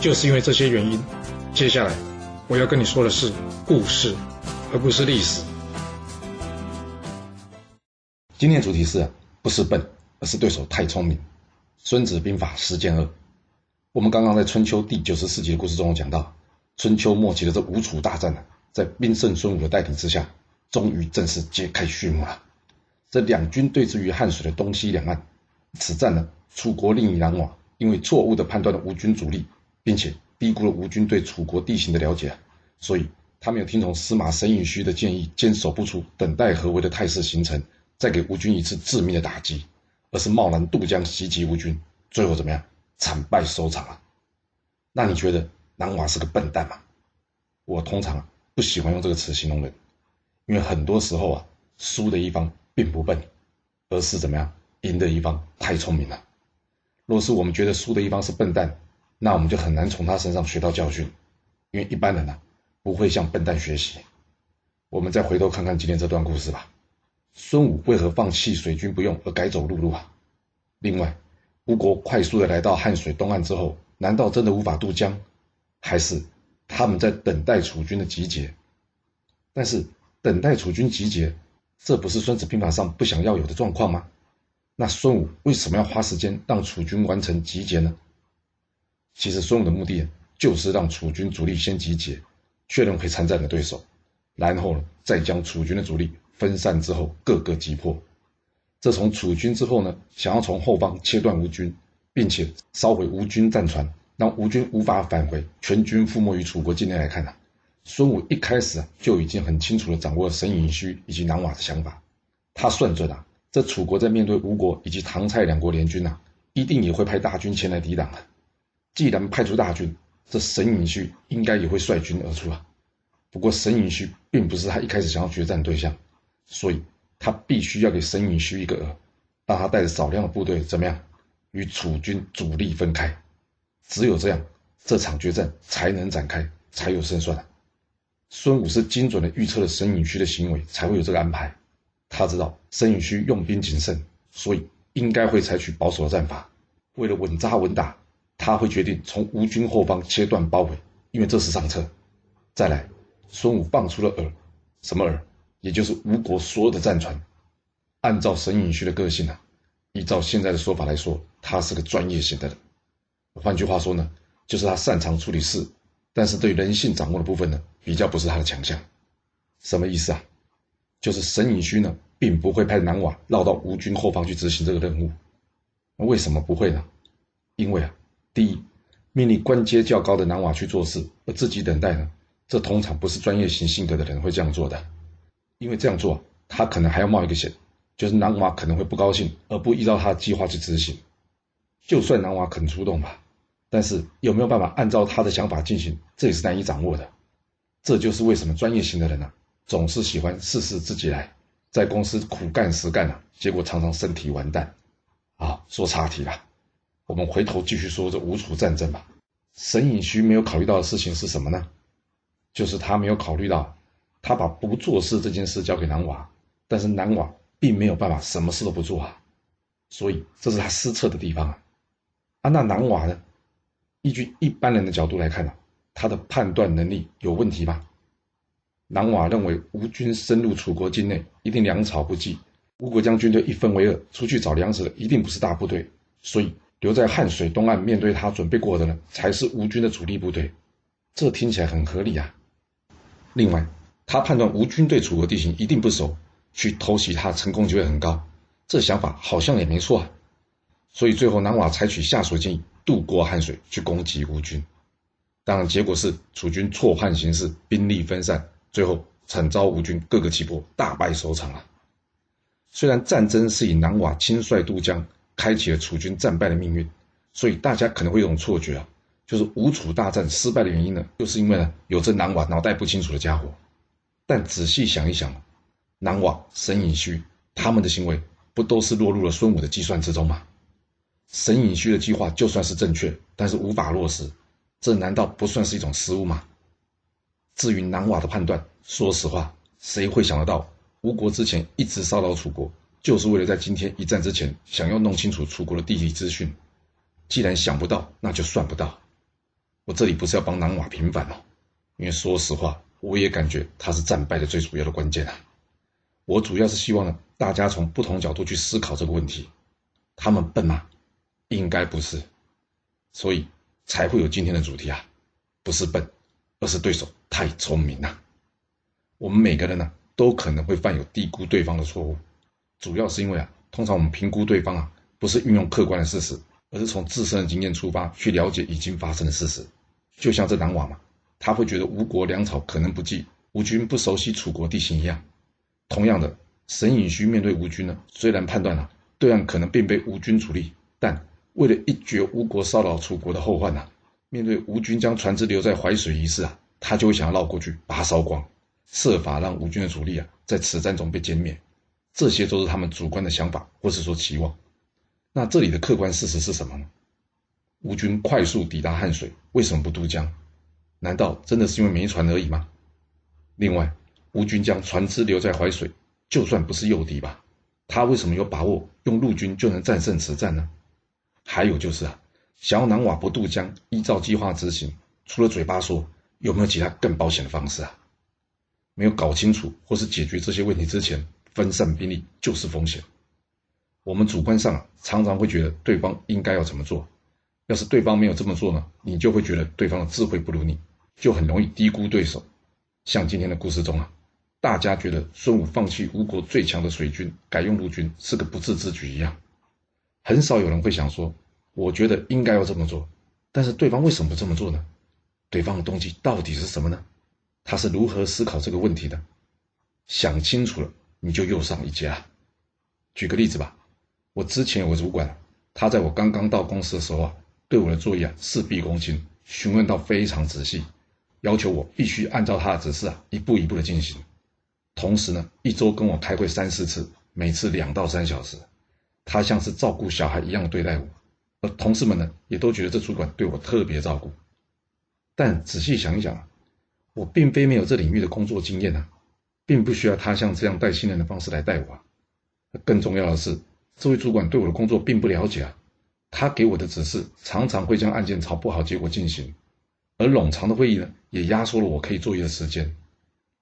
就是因为这些原因，接下来我要跟你说的是故事，而不是历史。今天主题是不是笨，而是对手太聪明。孙子兵法十践二。我们刚刚在春秋第九十四集的故事中讲到，春秋末期的这吴楚大战呢，在兵圣孙武的带领之下，终于正式揭开序幕了。这两军对峙于汉水的东西两岸，此战呢，楚国另一狼王因为错误的判断了吴军主力。并且低估了吴军对楚国地形的了解，所以他没有听从司马沈尹戌的建议，坚守不出，等待合围的态势形成，再给吴军一次致命的打击，而是贸然渡江袭击吴军，最后怎么样？惨败收场了。那你觉得南瓦是个笨蛋吗？我通常不喜欢用这个词形容人，因为很多时候啊，输的一方并不笨，而是怎么样？赢的一方太聪明了。若是我们觉得输的一方是笨蛋，那我们就很难从他身上学到教训，因为一般人呢不会向笨蛋学习。我们再回头看看今天这段故事吧。孙武为何放弃水军不用而改走陆路啊？另外，吴国快速的来到汉水东岸之后，难道真的无法渡江，还是他们在等待楚军的集结？但是等待楚军集结，这不是孙子兵法上不想要有的状况吗？那孙武为什么要花时间让楚军完成集结呢？其实孙武的目的就是让楚军主力先集结，确认会参战的对手，然后呢，再将楚军的主力分散之后各个击破。这从楚军之后呢，想要从后方切断吴军，并且烧毁吴军战船，让吴军无法返回，全军覆没于楚国境内来看呢，孙武一开始啊就已经很清楚的掌握了沈尹戌以及南瓦的想法。他算准啊，这楚国在面对吴国以及唐蔡两国联军啊，一定也会派大军前来抵挡啊。既然派出大军，这沈尹戌应该也会率军而出啊。不过沈尹戌并不是他一开始想要决战对象，所以他必须要给沈尹戌一个饵，让他带着少量的部队怎么样与楚军主力分开。只有这样，这场决战才能展开，才有胜算。孙武是精准的预测了沈尹戌的行为，才会有这个安排。他知道沈尹戌用兵谨慎，所以应该会采取保守的战法，为了稳扎稳打。他会决定从吴军后方切断包围，因为这是上策。再来，孙武放出了饵，什么饵？也就是吴国所有的战船。按照沈尹戌的个性啊，依照现在的说法来说，他是个专业型的人。换句话说呢，就是他擅长处理事，但是对人性掌握的部分呢，比较不是他的强项。什么意思啊？就是沈尹戌呢，并不会派南瓦绕到吴军后方去执行这个任务。那为什么不会呢？因为啊。第一，命令官阶较高的男娃去做事，而自己等待呢？这通常不是专业型性格的人会这样做的，因为这样做，他可能还要冒一个险，就是男娃可能会不高兴，而不依照他的计划去执行。就算男娃肯出动吧，但是有没有办法按照他的想法进行，这也是难以掌握的。这就是为什么专业型的人呢，总是喜欢事事自己来，在公司苦干实干啊，结果常常身体完蛋。啊，说岔题了。我们回头继续说这吴楚战争吧。沈尹戌没有考虑到的事情是什么呢？就是他没有考虑到，他把不做事这件事交给南瓦，但是南瓦并没有办法什么事都不做啊，所以这是他失策的地方啊。啊，那南瓦呢？依据一般人的角度来看呢，他的判断能力有问题吗？南瓦认为吴军深入楚国境内，一定粮草不济，吴国将军队一分为二，出去找粮食的一定不是大部队，所以。留在汉水东岸面对他准备过的呢，才是吴军的主力部队，这听起来很合理啊。另外，他判断吴军对楚国地形一定不熟，去偷袭他成功机会很高，这想法好像也没错啊。所以最后南瓦采取下属建议，渡过汉水去攻击吴军。当然，结果是楚军错判形势，兵力分散，最后惨遭吴军各个击破，大败收场了。虽然战争是以南瓦亲率渡江。开启了楚军战败的命运，所以大家可能会有种错觉啊，就是吴楚大战失败的原因呢，就是因为呢有这南瓦脑袋不清楚的家伙。但仔细想一想，南瓦、沈尹戌他们的行为不都是落入了孙武的计算之中吗？沈尹戌的计划就算是正确，但是无法落实，这难道不算是一种失误吗？至于南瓦的判断，说实话，谁会想得到吴国之前一直骚扰楚国，就是为了在今天一战之前想要弄清楚楚国的地理资讯？既然想不到，那就算不到。我这里不是要帮南瓦平反哦，因为说实话，我也感觉他是战败的最主要的关键啊。我主要是希望呢，大家从不同角度去思考这个问题。他们笨吗？应该不是，所以才会有今天的主题啊，不是笨，而是对手太聪明了。我们每个人呢，都可能会犯有低估对方的错误，主要是因为啊，通常我们评估对方啊，不是运用客观的事实，而是从自身的经验出发去了解已经发生的事实。就像这南瓦嘛，他会觉得吴国粮草可能不济，吴军不熟悉楚国地形一样。同样的，沈尹戌面对吴军呢，虽然判断了对岸可能并非吴军主力，但为了一绝吴国骚扰楚国的后患呐，面对吴军将船只留在淮水一事啊，他就会想要绕过去把它烧光，设法让吴军的主力啊在此战中被歼灭。这些都是他们主观的想法或是说期望。那这里的客观事实是什么呢？吴军快速抵达汉水，为什么不渡江？难道真的是因为没船而已吗？另外，吴军将船只留在淮水，就算不是诱敌吧，他为什么有把握用陆军就能战胜此战呢？还有就是啊，想要南瓦不渡江，依照计划执行，除了嘴巴说，有没有其他更保险的方式啊？没有搞清楚或是解决这些问题之前，分散兵力就是风险。我们主观上，常常会觉得对方应该要怎么做，要是对方没有这么做呢，你就会觉得对方的智慧不如你，就很容易低估对手。像今天的故事中啊，大家觉得孙武放弃吴国最强的水军，改用陆军是个不智之举一样。很少有人会想说，我觉得应该要这么做，但是对方为什么不这么做呢？对方的动机到底是什么呢？他是如何思考这个问题的？想清楚了，你就又上一阶了。举个例子吧，我之前有个主管，他在我刚刚到公司的时候啊，对我的作业啊事必躬亲，询问到非常仔细，要求我必须按照他的指示啊一步一步的进行。同时呢，一周跟我开会三四次，每次两到三小时。他像是照顾小孩一样对待我，而同事们呢，也都觉得这主管对我特别照顾。但仔细想一想，我并非没有这领域的工作经验啊，并不需要他像这样带新人的方式来带我。更重要的是，这位主管对我的工作并不了解啊，他给我的指示常常会将案件朝不好结果进行，而冗长的会议呢，也压缩了我可以作业的时间。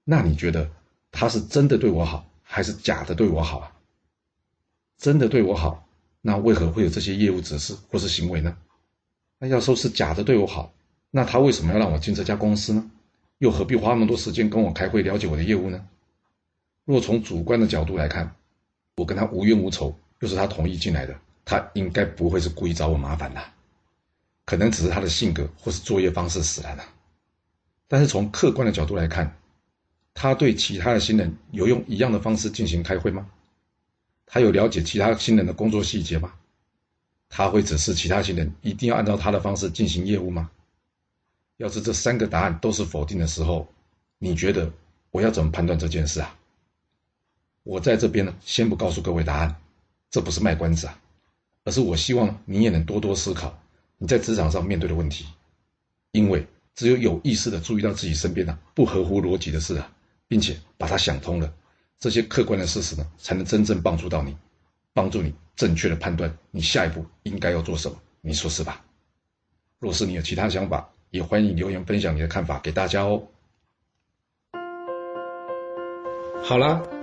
那你觉得他是真的对我好，还是假的对我好啊？真的对我好，那为何会有这些业务指示或是行为呢？那要说是假的对我好，那他为什么要让我进这家公司呢？又何必花那么多时间跟我开会了解我的业务呢？若从主观的角度来看，我跟他无冤无仇，又是他同意进来的，他应该不会是故意找我麻烦的，可能只是他的性格或是作业方式使然了。但是从客观的角度来看，他对其他的新人有用一样的方式进行开会吗？他有了解其他新人的工作细节吗？他会指示其他新人一定要按照他的方式进行业务吗？要是这三个答案都是否定的时候，你觉得我要怎么判断这件事啊？我在这边呢，先不告诉各位答案，这不是卖关子啊，而是我希望你也能多多思考你在职场上面对的问题，因为只有有意识的注意到自己身边的不合乎逻辑的事啊，并且把它想通了。这些客观的事实呢，才能真正帮助到你，帮助你正确的判断你下一步应该要做什么。你说是吧？若是你有其他想法，也欢迎留言分享你的看法给大家哦。好啦，